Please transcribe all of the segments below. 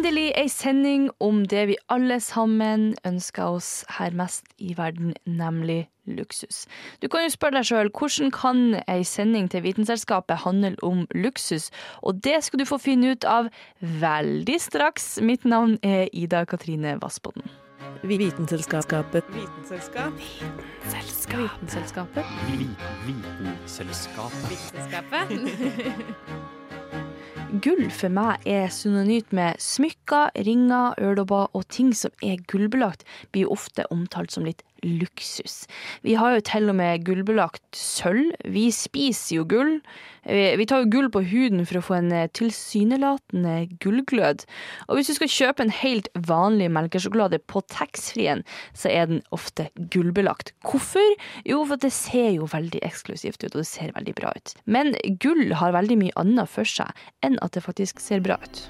Endelig ei sending om det vi alle sammen ønsker oss her mest i verden, nemlig luksus. Du kan jo spørre deg sjøl hvordan kan ei sending til Vitenselskapet handle om luksus? Og det skal du få finne ut av veldig straks. Mitt navn er Ida Katrine Vassbotn. Vitenselskapet. Vitenselskap. Vitenselskapet. Vitenselskapet. Vitenskapet. Gull for meg er synonymt med smykker, ringer, øredobber og ting som er gullbelagt, blir ofte omtalt som litt luksus. Vi har jo til og med gullbelagt sølv. Vi spiser jo gull. Eh, Vi tar jo gull på huden for å få en eh, tilsynelatende gullglød. Og hvis du skal kjøpe en helt vanlig melkesjokolade på taxfree-en, så er den ofte gullbelagt. Hvorfor? Jo, for det ser jo veldig eksklusivt ut, og det ser veldig bra ut. Men gull har veldig mye annet for seg enn at det faktisk ser bra ut.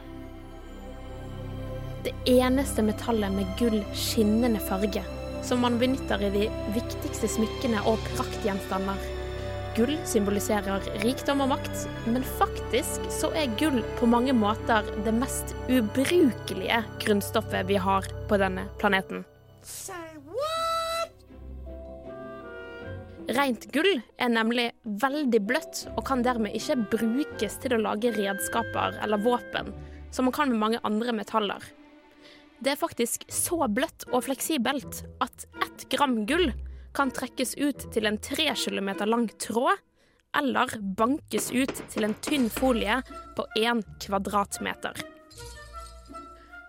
Det eneste metallet med gull skinnende farge, som man benytter i de viktigste smykkene og praktgjenstander. Gull symboliserer rikdom og makt, men faktisk så er gull på mange måter det mest ubrukelige grunnstoffet vi har på denne planeten. Rent gull er nemlig veldig bløtt og kan dermed ikke brukes til å lage redskaper eller våpen, som man kan med mange andre metaller. Det er faktisk så bløtt og fleksibelt at ett gram gull kan trekkes ut til en tre kilometer lang tråd, eller bankes ut til en tynn folie på én kvadratmeter.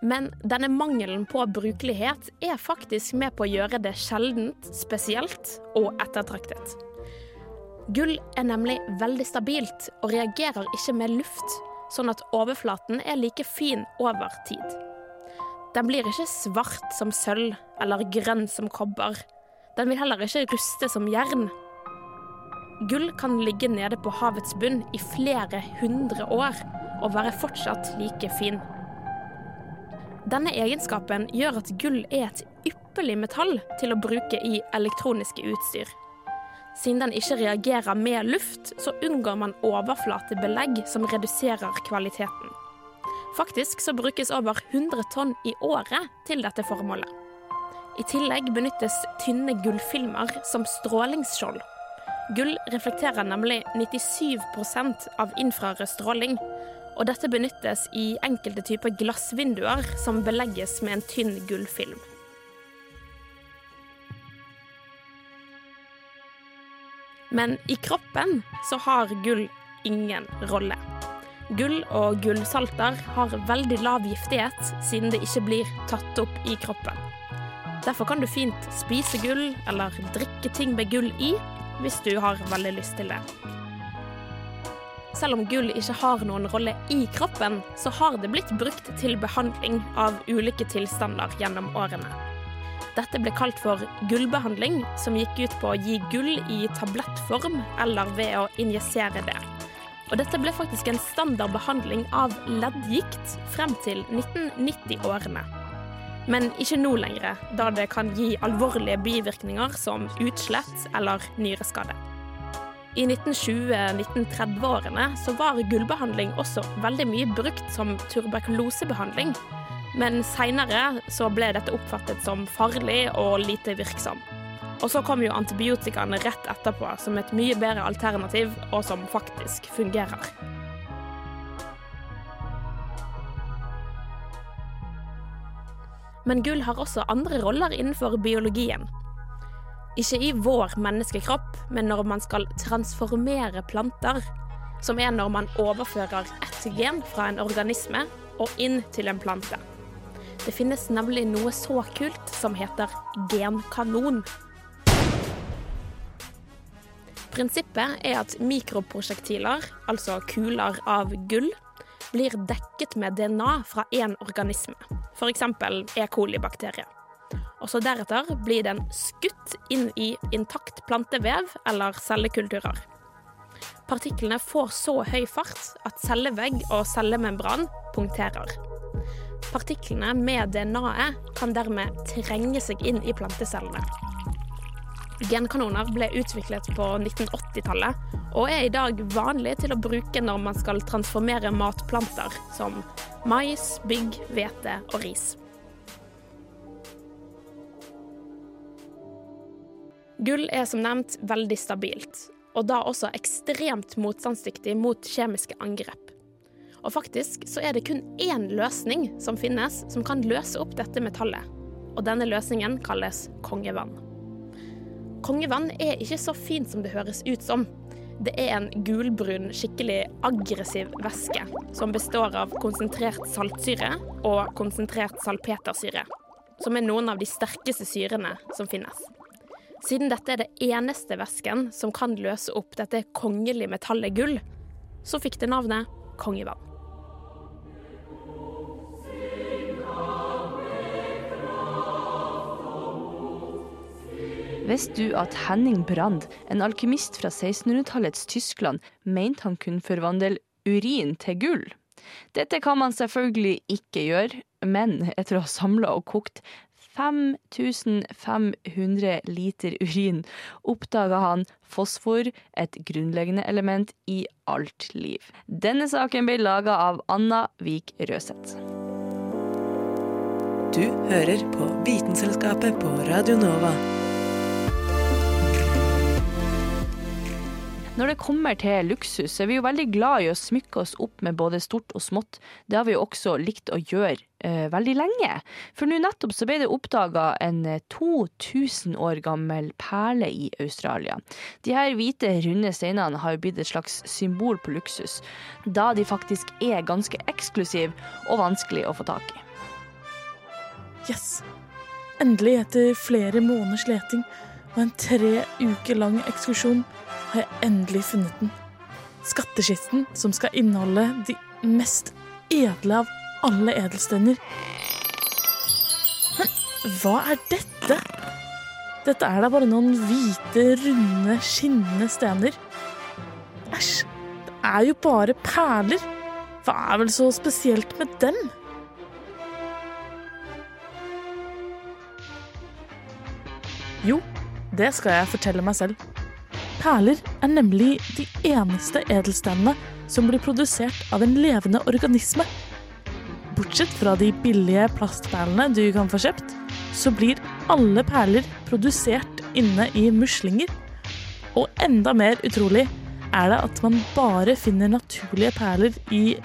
Men denne mangelen på brukelighet er faktisk med på å gjøre det sjeldent, spesielt og ettertraktet. Gull er nemlig veldig stabilt og reagerer ikke med luft, sånn at overflaten er like fin over tid. Den blir ikke svart som sølv eller grønn som kobber. Den vil heller ikke ruste som jern. Gull kan ligge nede på havets bunn i flere hundre år og være fortsatt like fin. Denne egenskapen gjør at gull er et ypperlig metall til å bruke i elektroniske utstyr. Siden den ikke reagerer med luft, så unngår man overflatebelegg som reduserer kvaliteten. Faktisk så brukes over 100 tonn i året til dette formålet. I tillegg benyttes tynne gullfilmer som strålingsskjold. Gull reflekterer nemlig 97% av infrarød stråling, og dette benyttes i enkelte typer glassvinduer som belegges med en tynn gullfilm. Men i kroppen så har gull ingen rolle. Gull og gullsalter har veldig lav giftighet, siden det ikke blir tatt opp i kroppen. Derfor kan du fint spise gull eller drikke ting med gull i, hvis du har veldig lyst til det. Selv om gull ikke har noen rolle i kroppen, så har det blitt brukt til behandling av ulike tilstander gjennom årene. Dette ble kalt for gullbehandling, som gikk ut på å gi gull i tablettform eller ved å injisere det. Og dette ble faktisk en standard behandling av leddgikt frem til 1990-årene. Men ikke nå lenger, da det kan gi alvorlige bivirkninger som utslett eller nyreskade. I 1920-1930-årene så var gullbehandling også veldig mye brukt som tuberkulosebehandling, men seinere så ble dette oppfattet som farlig og lite virksom. Og så kom jo antibiotikaene rett etterpå som et mye bedre alternativ, og som faktisk fungerer. Men gull har også andre roller innenfor biologien. Ikke i vår menneskekropp, men når man skal transformere planter, som er når man overfører ett gen fra en organisme og inn til en plante. Det finnes nemlig noe så kult som heter genkanon. Prinsippet er at mikroprosjektiler, altså kuler av gull, blir dekket med DNA fra én organisme, f.eks. E. coli-bakterie. Og så deretter blir den skutt inn i intakt plantevev eller cellekulturer. Partiklene får så høy fart at cellevegg og cellemembran punkterer. Partiklene med DNA-et kan dermed trenge seg inn i plantecellene. Genkanoner ble utviklet på 1980-tallet og er i dag vanlig til å bruke når man skal transformere matplanter som mais, bygg, hvete og ris. Gull er som nevnt veldig stabilt, og da også ekstremt motstandsdyktig mot kjemiske angrep. Og faktisk så er det kun én løsning som finnes som kan løse opp dette metallet. Og denne løsningen kalles kongevann. Kongevann er ikke så fint som det høres ut som. Det er en gulbrun, skikkelig aggressiv væske som består av konsentrert saltsyre og konsentrert salpetersyre, som er noen av de sterkeste syrene som finnes. Siden dette er det eneste væsken som kan løse opp dette kongelige metallet gull, så fikk det navnet kongevann. Visste du at Henning Brand, en alkymist fra 1600-tallets Tyskland, mente han kunne forvandle urin til gull? Dette kan man selvfølgelig ikke gjøre, men etter å ha samla og kokt 5500 liter urin oppdaga han fosfor, et grunnleggende element i alt liv. Denne saken ble laga av Anna Vik Røseth. Du hører på Vitenselskapet på Radio Nova. Når det kommer til luksus, er vi jo veldig glad i å smykke oss opp med både stort og smått. Det har vi jo også likt å gjøre eh, veldig lenge. For nå nettopp så ble det oppdaga en 2000 år gammel perle i Australia. De her hvite, runde steinene har jo blitt et slags symbol på luksus, da de faktisk er ganske eksklusive og vanskelig å få tak i. Yes! Endelig, etter flere måneders leting og en tre uker lang ekskursjon, har jeg endelig funnet den. Skattkisten som skal inneholde de mest edle av alle edelstener. Men hva er dette? Dette er da bare noen hvite, runde, skinnende stener. Æsj, det er jo bare perler. Hva er vel så spesielt med dem? Jo, det skal jeg fortelle meg selv. Perler er nemlig de eneste edelstenene som blir produsert av en levende organisme. Bortsett fra de billige plastperlene du kan få kjøpt, så blir alle perler produsert inne i muslinger. Og enda mer utrolig er det at man bare finner naturlige perler i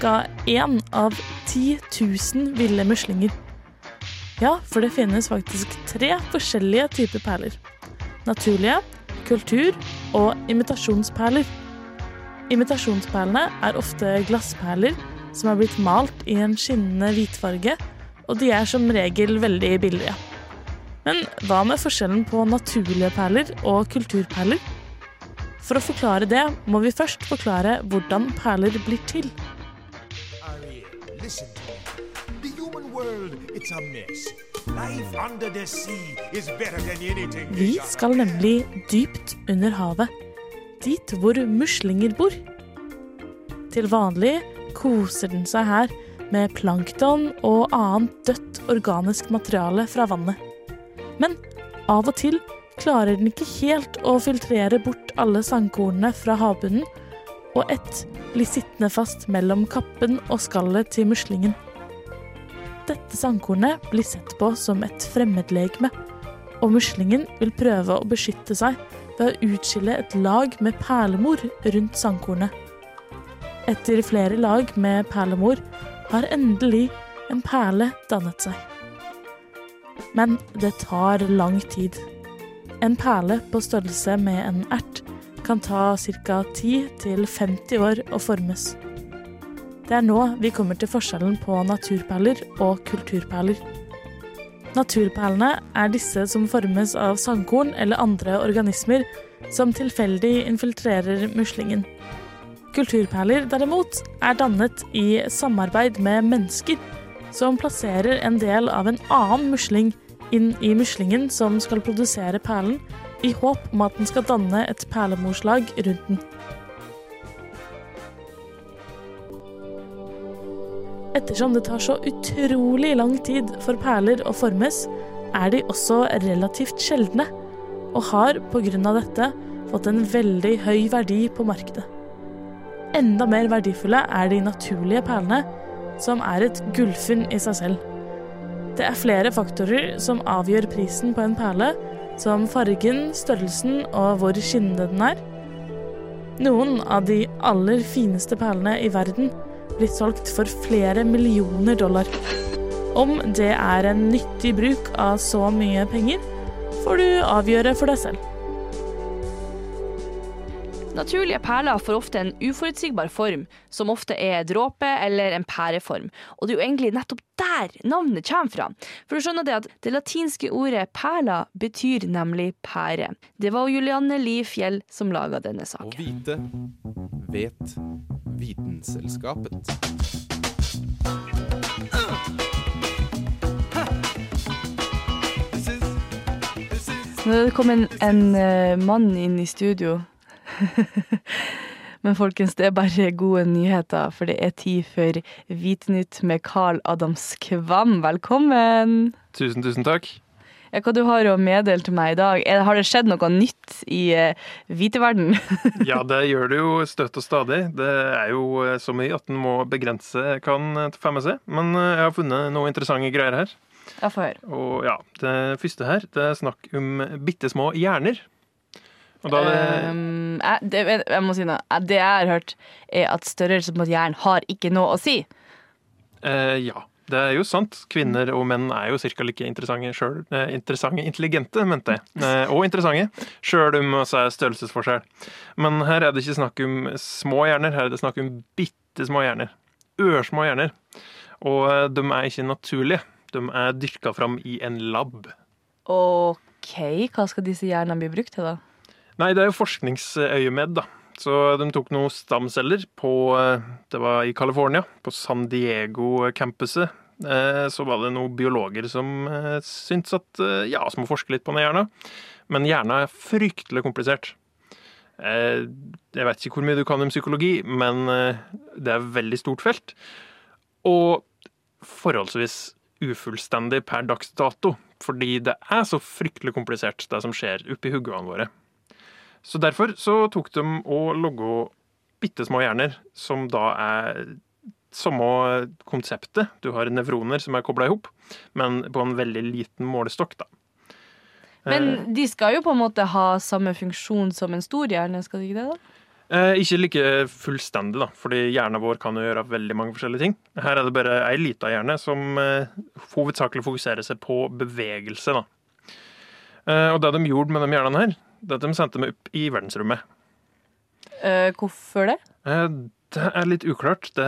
ca. én av 10 000 ville muslinger. Ja, for det finnes faktisk tre forskjellige typer perler. Naturlige, kultur og imitasjonsperler. Imitasjonsperlene er ofte glassperler som er blitt malt i en skinnende hvitfarge, og de er som regel veldig billige. Men hva med forskjellen på naturlige perler og kulturperler? For å forklare det må vi først forklare hvordan perler blir til. Ariel, listen to me. The human world. Vi skal nemlig dypt under havet. Dit hvor muslinger bor. Til vanlig koser den seg her med plankton og annet dødt organisk materiale fra vannet. Men av og til klarer den ikke helt å filtrere bort alle sandkornene fra havbunnen, og ett blir sittende fast mellom kappen og skallet til muslingen. Dette sandkornet blir sett på som et fremmedlegeme, og muslingen vil prøve å beskytte seg ved å utskille et lag med perlemor rundt sandkornet. Etter flere lag med perlemor har endelig en perle dannet seg. Men det tar lang tid. En perle på størrelse med en ert kan ta ca. 10-50 år å formes. Det er nå vi kommer til forskjellen på naturperler og kulturperler. Naturperlene er disse som formes av sandkorn eller andre organismer som tilfeldig infiltrerer muslingen. Kulturperler derimot er dannet i samarbeid med mennesker, som plasserer en del av en annen musling inn i muslingen som skal produsere perlen, i håp om at den skal danne et perlemorslag rundt den. Ettersom det tar så utrolig lang tid for perler å formes, er de også relativt sjeldne, og har pga. dette fått en veldig høy verdi på markedet. Enda mer verdifulle er de naturlige perlene, som er et gullfunn i seg selv. Det er flere faktorer som avgjør prisen på en perle, som fargen, størrelsen og hvor skinnende den er. Noen av de aller fineste perlene i verden blir solgt for flere millioner dollar. Om det er en nyttig bruk av så mye penger, får du avgjøre for deg selv. Naturlige perler får ofte en uforutsigbar form, som ofte er dråpe eller en pæreform. Og det er jo egentlig nettopp der navnet kommer fra. For du skjønner det at det latinske ordet perla betyr nemlig pære. Det var Julianne Li Fjell som laga denne Å saken. vite vet Vitenselskapet. Det kommet en, en eh, mann inn i studio. Men folkens, det er bare gode nyheter, for det er tid for Hvitnytt med Carl Adams Kvam. Velkommen! Tusen, tusen takk. Ja, hva du har å meddele til meg i dag? Har det skjedd noe nytt i uh, hviteverden? Ja, det gjør det jo støtt og stadig. Det er jo eh, så mye at en må begrense kan eh, få med seg. Men eh, jeg har funnet noen interessante greier her. Jeg får høre. Og ja, det første her, det er snakk om bitte små hjerner. Og da det Um, jeg, det, jeg må si noe. Eh, Det jeg har hørt, er at størrelse på hjerne har ikke noe å si. Uh, Ja. Det er jo sant. Kvinner og menn er jo ca. like interessante sjøl. Eh, interessante, intelligente, mente jeg. Eh, og interessante. Sjøl om det er størrelsesforskjell. Men her er det ikke snakk om små hjerner, her er det snakk om bitte små hjerner. Ørsmå hjerner. Og eh, de er ikke naturlige. De er dyrka fram i en lab. OK, hva skal disse hjernene bli brukt til, da? Nei, det er jo forskningsøyemed, da. Så de tok noen stamceller på eh, Det var i California, på San Diego-campuset. Eh, Så var det noen biologer som eh, syntes at ja, som må forske litt på den hjernen. Men hjernen er fryktelig komplisert. Jeg vet ikke hvor mye du kan om psykologi, men det er et veldig stort felt. Og forholdsvis ufullstendig per dags dato. Fordi det er så fryktelig komplisert, det som skjer oppi hodene våre. Så derfor så tok de og logga bitte små hjerner, som da er samme konseptet. Du har nevroner som er kobla i hop, men på en veldig liten målestokk, da. Men de skal jo på en måte ha samme funksjon som en stor hjerne, skal de ikke det? da? Eh, ikke like fullstendig, da, fordi hjernen vår kan jo gjøre veldig mange forskjellige ting. Her er det bare ei lita hjerne som eh, hovedsakelig fokuserer seg på bevegelse. da. Eh, og det de gjorde med de hjernene her, det er at de sendte dem opp i verdensrommet. Eh, hvorfor det? Eh, Det er litt uklart. Det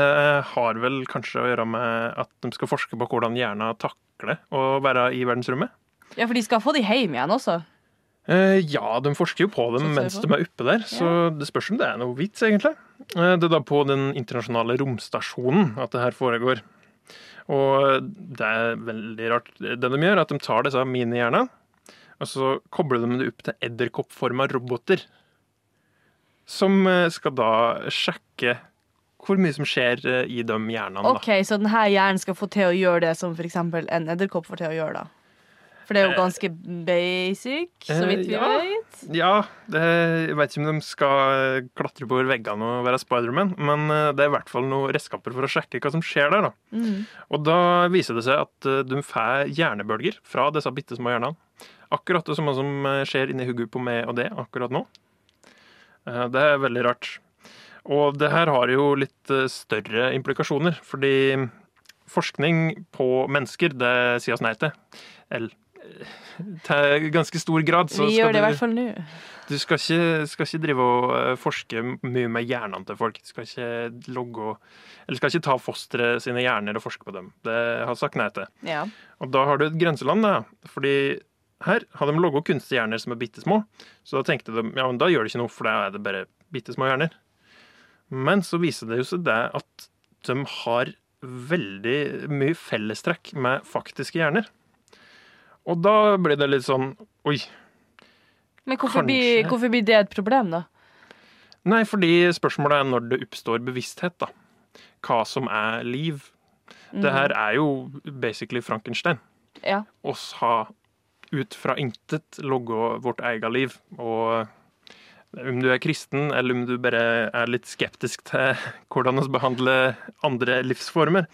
har vel kanskje å gjøre med at de skal forske på hvordan hjerna takler å være i verdensrommet. Ja, for de skal få de hjem igjen også. Eh, ja, de forsker jo på dem mens de er oppe der, så det spørs om det er noe vits, egentlig. Det er da på den internasjonale romstasjonen at det her foregår. Og det er veldig rart. Det de gjør, er at de tar disse minihjernene, og så kobler de det opp til edderkoppforma roboter. Som eh, skal da sjekke hvor mye som skjer eh, i de hjernene. da. Ok, Så denne hjernen skal få til å gjøre det som f.eks. en edderkopp får til å gjøre, da? For det er jo ganske basic, så vidt vi Eh, ja. vet. Ja, det, jeg vet ikke om de skal klatre på veggene og være Spiderman, men eh, det er i hvert fall noen redskaper for å sjekke hva som skjer der. da. Mm. Og da viser det seg at eh, de får hjernebølger fra disse bitte små hjernene. Akkurat det samme som eh, skjer inni hodet på meg og det akkurat nå. Eh, Det er veldig rart. Og det her har jo litt eh, større implikasjoner, fordi forskning på mennesker, det sier oss nei til. Eller til ganske stor grad. så Vi gjør det i hvert fall nå. du skal ikke, skal ikke drive og forske mye med hjernene til folk. Du skal ikke logge og Eller skal ikke ta fostre sine hjerner og forske på dem. Det har jeg sagt nei til. Ja. Og da har du et grenseland, da. Fordi her har de logga kunstige hjerner som er bitte små. Så da tenkte de ja, men da gjør det ikke noe, for da er det bare bitte små hjerner. Men så viser det jo seg det at de har veldig mye fellestrekk med faktiske hjerner. Og da blir det litt sånn Oi. Men hvorfor blir, hvorfor blir det et problem, da? Nei, fordi spørsmålet er når det oppstår bevissthet, da. Hva som er liv. Det her er jo basically Frankenstein. Ja. Oss har ut fra intet logga vårt eget liv. Og om du er kristen, eller om du bare er litt skeptisk til hvordan vi behandler andre livsformer,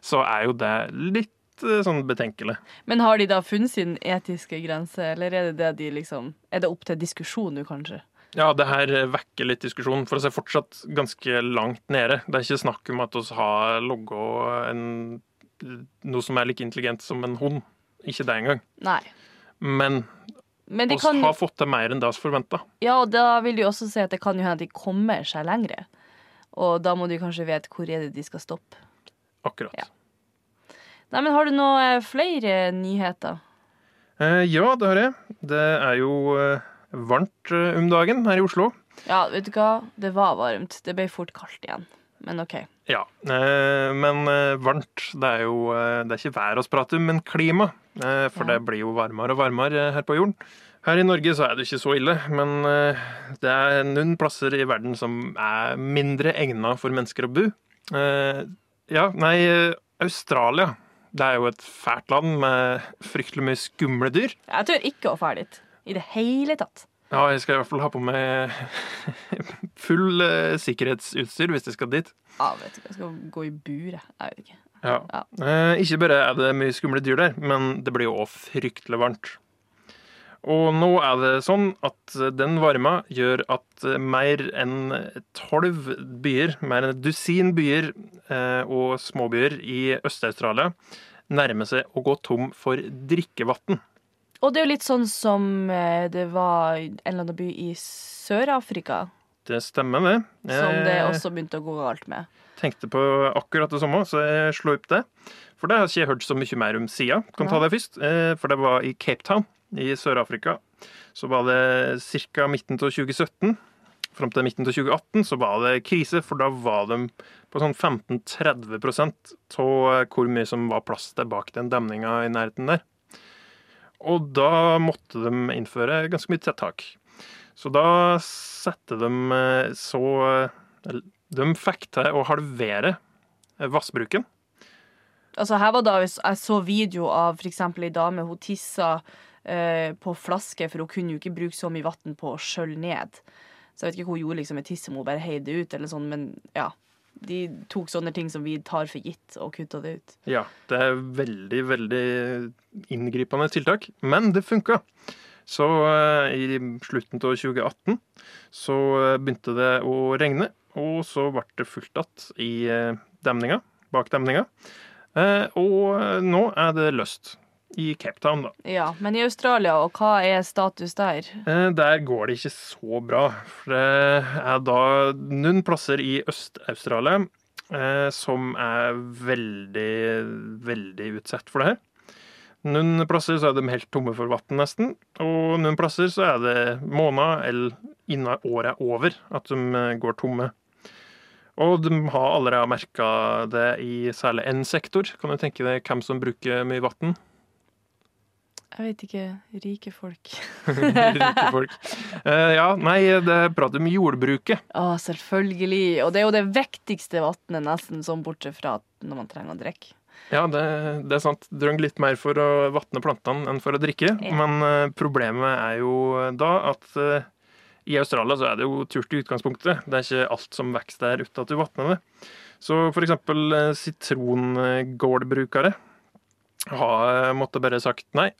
så er jo det litt eh, sånn betenkelig. Men har de da funnet sin etiske grense, eller er det det de liksom Er det opp til diskusjon nå, kanskje? Ja, det her vekker litt diskusjon, for oss er fortsatt ganske langt nede. Det er ikke snakk om at vi har logga noe som er like intelligent som en hund. Ikke det engang. Nei. Men Men de kan har fått til mer enn det vi forventa. Ja, og da vil de også si at det kan jo hende at de kommer seg lengre. Og da må de kanskje vite hvor er det de skal stoppe. Akkurat. Ja. Nei, men har du noe eh, flere nyheter? Eh, ja, det har jeg. Det er jo eh, varmt eh, om dagen her i Oslo. Ja, vet du hva? Det var varmt. Det ble fort kaldt igjen. Men OK. Ja, eh, men eh, varmt det er jo eh, Det er ikke vær vi prater om, men klima. For Ja. det blir jo varmere og varmere her på jorden. Her i Norge så er det ikke så ille, men det er noen plasser i verden som er mindre egna for mennesker å bo. Ja, nei, Australia. Det er jo et fælt land med fryktelig mye skumle dyr. Jeg tør ikke å dra dit. I det hele tatt. Ja, jeg skal i hvert fall ha på meg full eh, sikkerhetsutstyr hvis jeg skal dit. Ja, vet hva, jeg skal gå i buret. Jeg vet ikke. Ja. Ja. Eh, ikke bare er det mye skumle dyr der, men det blir jo òg fryktelig varmt. Og nå er det sånn at den varma gjør at eh, mer enn tolv byer, mer enn et dusin byer eh, og småbyer i Øst-Australia nærmer seg å gå tom for drikkevann. Og det er jo litt sånn som eh, det var en eller annen by i Sør-Afrika, Det stemmer, det. som det også begynte å gå galt med. tenkte på akkurat det samme, så jeg slo opp det. For det har ikke jeg hørt så mye mer om sida. Kan ta det først. Eh, For det var i Cape Town i Sør-Afrika. Så var det ca. midten av 2017. Fram til midten av 2018 så var det krise, for da var de på sånn 15-30% av hvor mye som var plass til bak den demninga i nærheten der. Og da måtte de innføre ganske mye tiltak. Så da satte de eh, så De fikk til å halvere eh, vassbruken. Altså her var da Jeg så video av eksempel ei dame. Hun tissa eh, på flaske, for hun kunne jo ikke bruke så mye vann på å skjølle ned. Så jeg vet ikke hva hun gjorde liksom med tisset, om hun bare heiv det ut, eller sånn, men ja. De tok sånne ting som vi tar for gitt, og kutta det ut. Ja, det er veldig, veldig inngripende tiltak, men det funka. Så eh, i slutten av 2018 så eh, begynte det å regne, og så ble det fullt igjen i eh, demninga, bak demninga. Eh, Og eh, nå er det løst i Cape Town, da. Ja, Men i Australia, og hva er status der? Eh, Der går det ikke så bra. For det er da noen plasser i Øst-Australia eh, som er veldig, veldig utsatt for det her. Noen plasser så er de helt tomme for vann, nesten. Og noen plasser så er det måneder eller innen året er over at de eh, går tomme. Og de har allerede merka det i særlig én sektor. Kan du tenke deg hvem som bruker mye vann? Jeg vet ikke. Rike folk. Rike folk. Eh, ja, nei, det prater prat om jordbruket. Å, selvfølgelig. Og det er jo det viktigste vannet, nesten, sånn bortsett fra når man trenger å drikke. Ja, det, det er sant. Trenger litt mer for å vatne plantene enn for å drikke. Ja. Men eh, problemet er jo da at eh, i Australia så er det jo turt i utgangspunktet. Det er ikke alt som vokser der uten at du vatner det. Så for eksempel eh, sitrongårdbrukere har måttet bare sagt nei.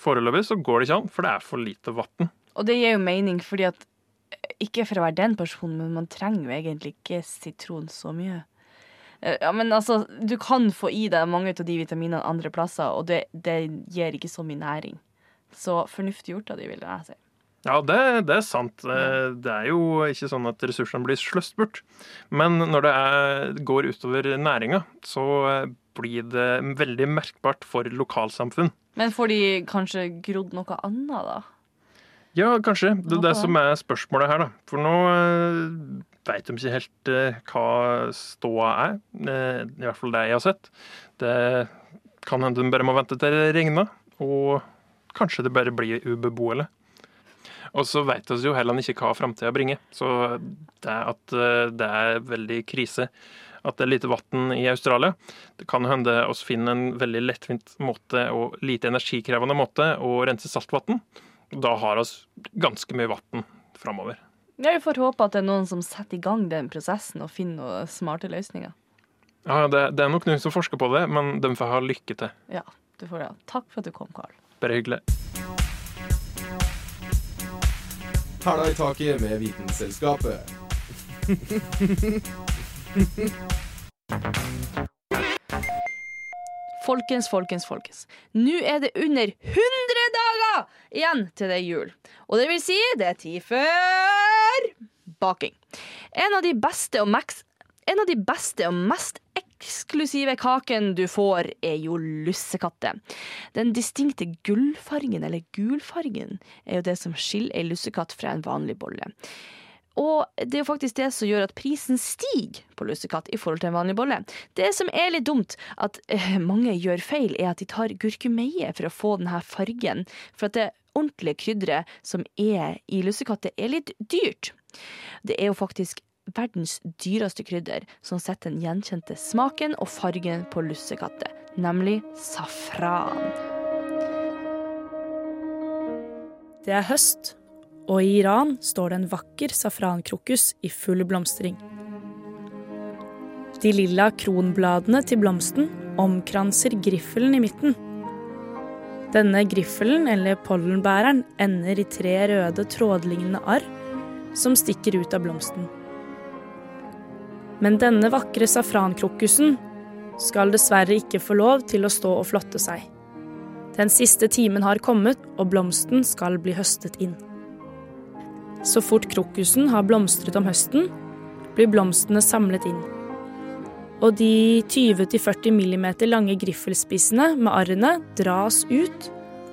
Foreløpig så går det ikke an, for det er for lite vann. Og det gir jo mening, fordi at ikke for å være den personen, men man trenger jo egentlig ikke sitron så mye. Eh, Ja, men altså, du kan få i deg mange av de vitaminene andre plasser, og det, det gir ikke så mye næring. Så fornuftig gjort av de, vil jeg si. Ja, det, det er sant. Eh, Det er jo ikke sånn at ressursene blir sløst bort. Men når det er, går utover næringa, så eh, blir det veldig merkbart for lokalsamfunn. Men får de kanskje grodd noe annet, da? Ja, kanskje. Det er det som er spørsmålet her, da. For nå uh, veit de ikke helt eh, hva ståa er. Eh, I hvert fall det jeg har sett. Det kan hende de bare må vente til det regner, og kanskje det bare blir ubeboelig. Og så veit vi jo heller ikke hva framtida bringer. Så det at eh, det er veldig krise at det er lite vann i Australia. Det kan hende oss finner en veldig lettvint måte og lite energikrevende måte å rense saltvann. Da har oss ganske mye vann framover. Ja, vi får håpe at det er noen som setter i gang den prosessen og finner noen smarte løsninger. Ja, det, det er nok noen som forsker på det, men de får ha lykke til. Ja, du får det. Takk for at du kom, Karl. Bare hyggelig. Hæla i taket med Vitenselskapet. Folkens, folkens, folkens. Nå er det under 100 dager igjen til det er jul. Og det vil si, det er tid for baking. En av de beste og, max, en av de beste og mest eksklusive kaken du får, er jo lussekatte. Den distinkte gullfargen, eller gulfargen, er jo det som skiller ei lussekatt fra en vanlig bolle. Og det er jo faktisk det som gjør at prisen stiger på lussekatt i forhold til en vanlig bolle. Det som er litt dumt, at eh, mange gjør feil, er at de tar gurkemeie for å få denne fargen. For at det ordentlige krydderet som er i lussekatter, er litt dyrt. Det er jo faktisk verdens dyreste krydder som setter den gjenkjente smaken og fargen på lussekatter, nemlig safran. Det er høst, og i Iran står det en vakker safrankrokus i full blomstring. De lilla kronbladene til blomsten omkranser griffelen i midten. Denne griffelen, eller pollenbæreren, ender i tre røde trådlignende arr som stikker ut av blomsten. Men denne vakre safrankrokusen skal dessverre ikke få lov til å stå og flotte seg. Den siste timen har kommet, og blomsten skal bli høstet inn. Så fort krokusen har blomstret om høsten, blir blomstene samlet inn. Og de 20-40 mm lange griffelspissene med arrene dras ut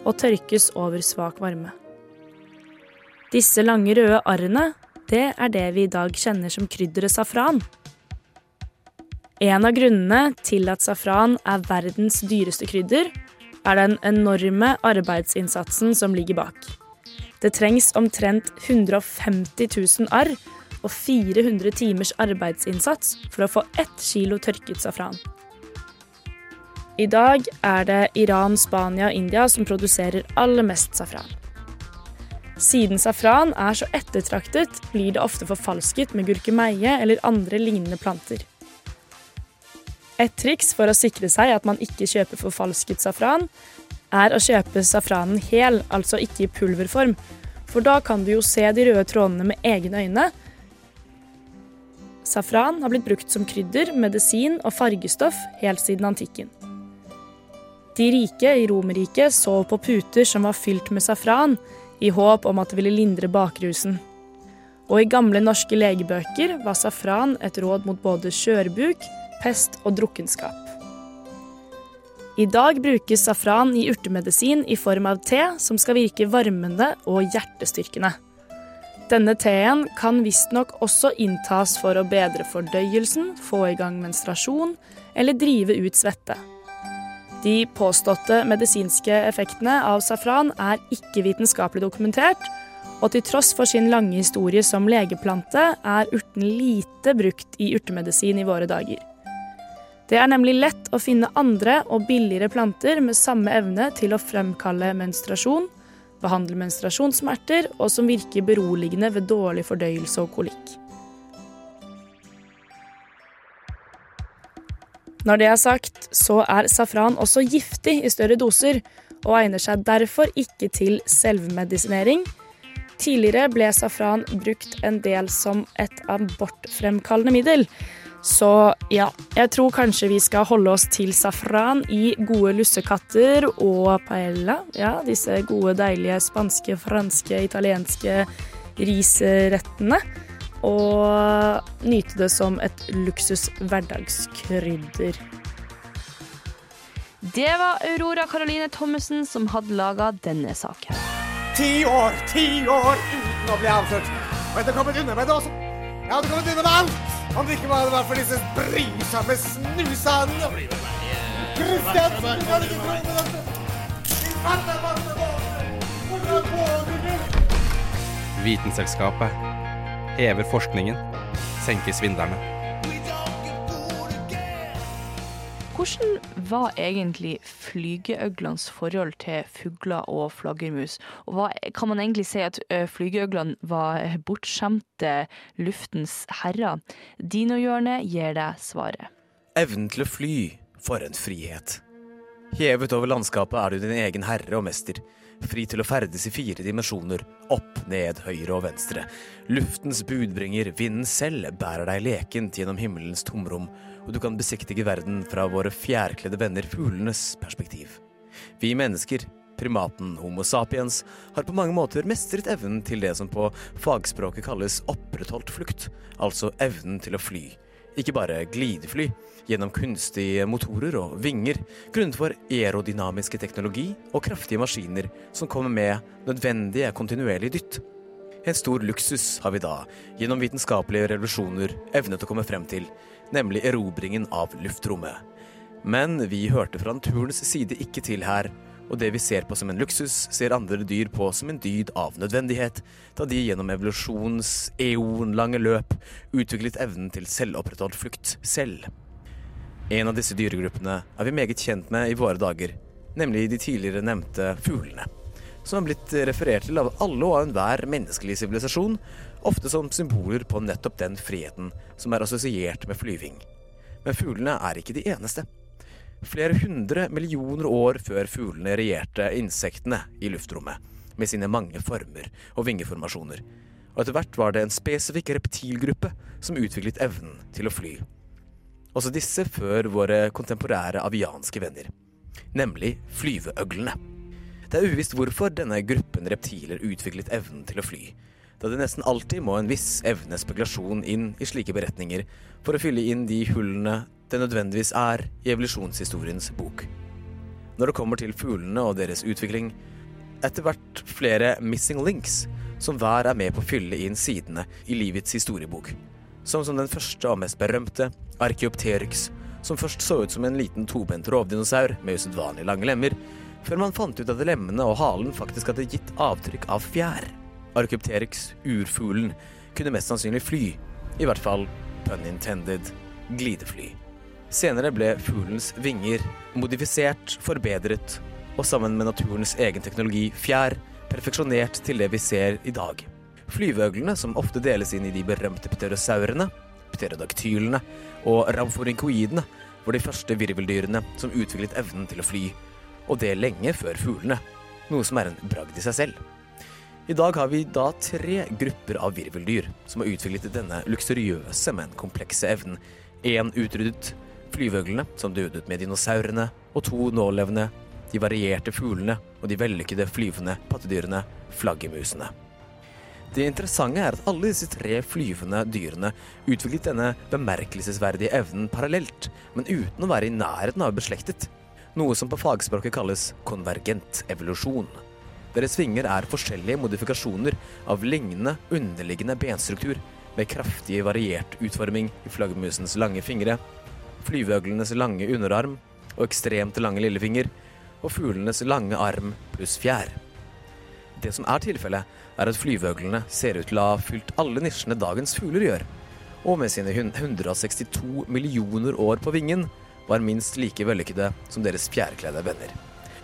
og tørkes over svak varme. Disse lange røde arrene, det er det vi i dag kjenner som krydderet safran. En av grunnene til at safran er verdens dyreste krydder, er den enorme arbeidsinnsatsen som ligger bak. Det trengs omtrent 150 000 arr og 400 timers arbeidsinnsats for å få ett kilo tørket safran. I dag er det Iran, Spania og India som produserer aller mest safran. Siden safran er så ettertraktet, blir det ofte forfalsket med gurkemeie eller andre lignende planter. Et triks for å sikre seg at man ikke kjøper forfalsket safran, er å kjøpe safranen hel, altså ikke i pulverform. For da kan du jo se de røde trådene med egne øyne. Safran har blitt brukt som krydder, medisin og fargestoff helt siden antikken. De rike i Romerriket sov på puter som var fylt med safran, i håp om at det ville lindre bakrusen. Og i gamle norske legebøker var safran et råd mot både skjørbuk, pest og drukkenskap. I dag brukes safran i urtemedisin i form av te som skal virke varmende og hjertestyrkende. Denne teen kan visstnok også inntas for å bedre fordøyelsen, få i gang menstruasjon eller drive ut svette. De påståtte medisinske effektene av safran er ikke vitenskapelig dokumentert, og til tross for sin lange historie som legeplante er urten lite brukt i urtemedisin i våre dager. Det er nemlig lett å finne andre og billigere planter med samme evne til å fremkalle menstruasjon, behandle menstruasjonssmerter og som virker beroligende ved dårlig fordøyelse og kolikk. Når det er sagt, så er safran også giftig i større doser, og egner seg derfor ikke til selvmedisinering. Tidligere ble safran brukt en del som et abortfremkallende middel, Så ja, jeg tror kanskje vi skal holde oss til safran i gode lussekatter og paella. Ja, disse gode, deilige spanske, franske, italienske risrettene. Og nyte det som et luksus hverdagskrydder. Det var Aurora Caroline Thommessen som hadde laga denne saken. Ti år, ti år uten å bli avslørt. Og jeg hadde kommet unna med det også. Jeg hadde kommet unna med alt. Om det ikke det var for disse brysomme snusene. Kristian, du kan ikke tro på dette. Din masse båter. Hvordan våger du? Vitenselskapet hever forskningen, senker svindlerne. Hvordan var egentlig flygeøglenes forhold til fugler og flaggermus? Og hva, kan man egentlig si at ø, flygeøglene var bortskjemte luftens herrer? Dinohjørnet gir deg svaret. Evnen til å fly, for en frihet. Hevet over landskapet er du din egen herre og mester. Fri til å ferdes i fire dimensjoner, opp, ned, høyre og venstre. Luftens budbringer, vinden selv, bærer deg lekent gjennom himmelens tomrom, og du kan besiktige verden fra våre fjærkledde venner fuglenes perspektiv. Vi mennesker, primaten Homo sapiens, har på mange måter mestret evnen til det som på fagspråket kalles opprettholdt flukt, altså evnen til å fly. Ikke bare glidefly gjennom kunstige motorer og vinger, grunnet for aerodynamiske teknologi og kraftige maskiner som kommer med nødvendige kontinuerlig dytt. En stor luksus har vi da, gjennom vitenskapelige revolusjoner, evnet å komme frem til, nemlig erobringen av luftrommet. Men vi hørte fra naturens side ikke til her, og det vi ser på som en luksus, ser andre dyr på som en dyd av nødvendighet, da de gjennom evolusjonens eonlange løp utviklet evnen til selvopprettholdt flukt selv. En av disse dyregruppene er vi meget kjent med i våre dager, nemlig de tidligere nevnte fuglene, som har blitt referert til av alle og enhver menneskelig sivilisasjon, ofte som symboler på nettopp den friheten som er assosiert med flyving. Men fuglene er ikke de eneste. Flere hundre millioner år før fuglene regjerte insektene i luftrommet, med sine mange former og vingeformasjoner. Og etter hvert var det en spesifikk reptilgruppe som utviklet evnen til å fly. Også disse før våre kontemporære avianske venner, nemlig flyveøglene. Det er uvisst hvorfor denne gruppen reptiler utviklet evnen til å fly, da det nesten alltid må en viss evne spekulasjon inn i slike beretninger for å fylle inn de hullene det nødvendigvis er i evolusjonshistoriens bok. Når det kommer til fuglene og deres utvikling, etter hvert flere missing links, som hver er med på å fylle inn sidene i livets historiebok. Som som den første og mest berømte, Archeopteryx, som først så ut som en liten tobent rovdinosaur med usedvanlig lange lemmer, før man fant ut at lemmene og halen faktisk hadde gitt avtrykk av fjær. Archeopteryx, urfuglen, kunne mest sannsynlig fly, i hvert fall pun intended glidefly. Senere ble fuglens vinger modifisert, forbedret, og sammen med naturens egen teknologi, fjær, perfeksjonert til det vi ser i dag. Flyveøglene, som ofte deles inn i de berømte pterosaurene, pterodaktylene og ramforinkoidene, var de første virveldyrene som utviklet evnen til å fly, og det lenge før fuglene, noe som er en bragd i seg selv. I dag har vi da tre grupper av virveldyr som har utviklet denne luksuriøse, men komplekse evnen. Én utryddet, flyveøglene, som døde ut med dinosaurene, og to nålevende, de varierte fuglene og de vellykkede flyvende pattedyrene, flaggermusene. Det interessante er at alle disse tre flyvende dyrene utviklet denne bemerkelsesverdige evnen parallelt, men uten å være i nærheten av beslektet. Noe som på fagspråket kalles konvergent evolusjon. Deres vinger er forskjellige modifikasjoner av lignende underliggende benstruktur, med kraftig variert utforming i flaggermusens lange fingre, flyveøglenes lange underarm og ekstremt lange lillefinger, og fuglenes lange arm pluss fjær. Det som er tilfellet, er at flyveøglene ser ut til å ha fylt alle nisjene dagens fugler gjør, og med sine 162 millioner år på vingen var minst like vellykkede som deres fjærkledde venner.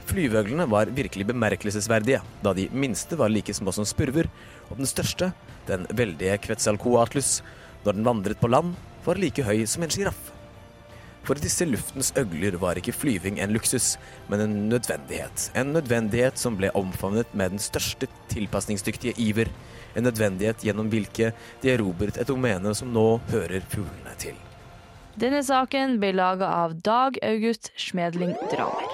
Flyveøglene var virkelig bemerkelsesverdige, da de minste var like små som spurver, og den største, den veldige Quetzalcoatlus, når den vandret på land, var like høy som en sjiraff. For disse luftens øgler var ikke flyving en luksus, men en nødvendighet. En nødvendighet som ble omfavnet med den største tilpasningsdyktige iver. En nødvendighet gjennom hvilke de erobret et domene som nå hører fuglene til. Denne saken ble laga av Dag August Smedling Dramer.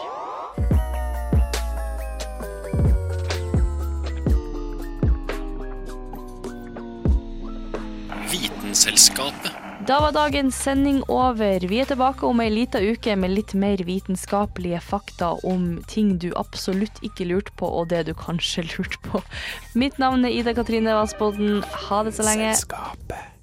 Vitenselskapet. Da var dagens sending over. Vi er tilbake om ei lita uke med litt mer vitenskapelige fakta om ting du absolutt ikke lurte på, og det du kanskje lurte på. Mitt navn er Ida Katrine Vassbotn. Ha det så lenge. Selskapet.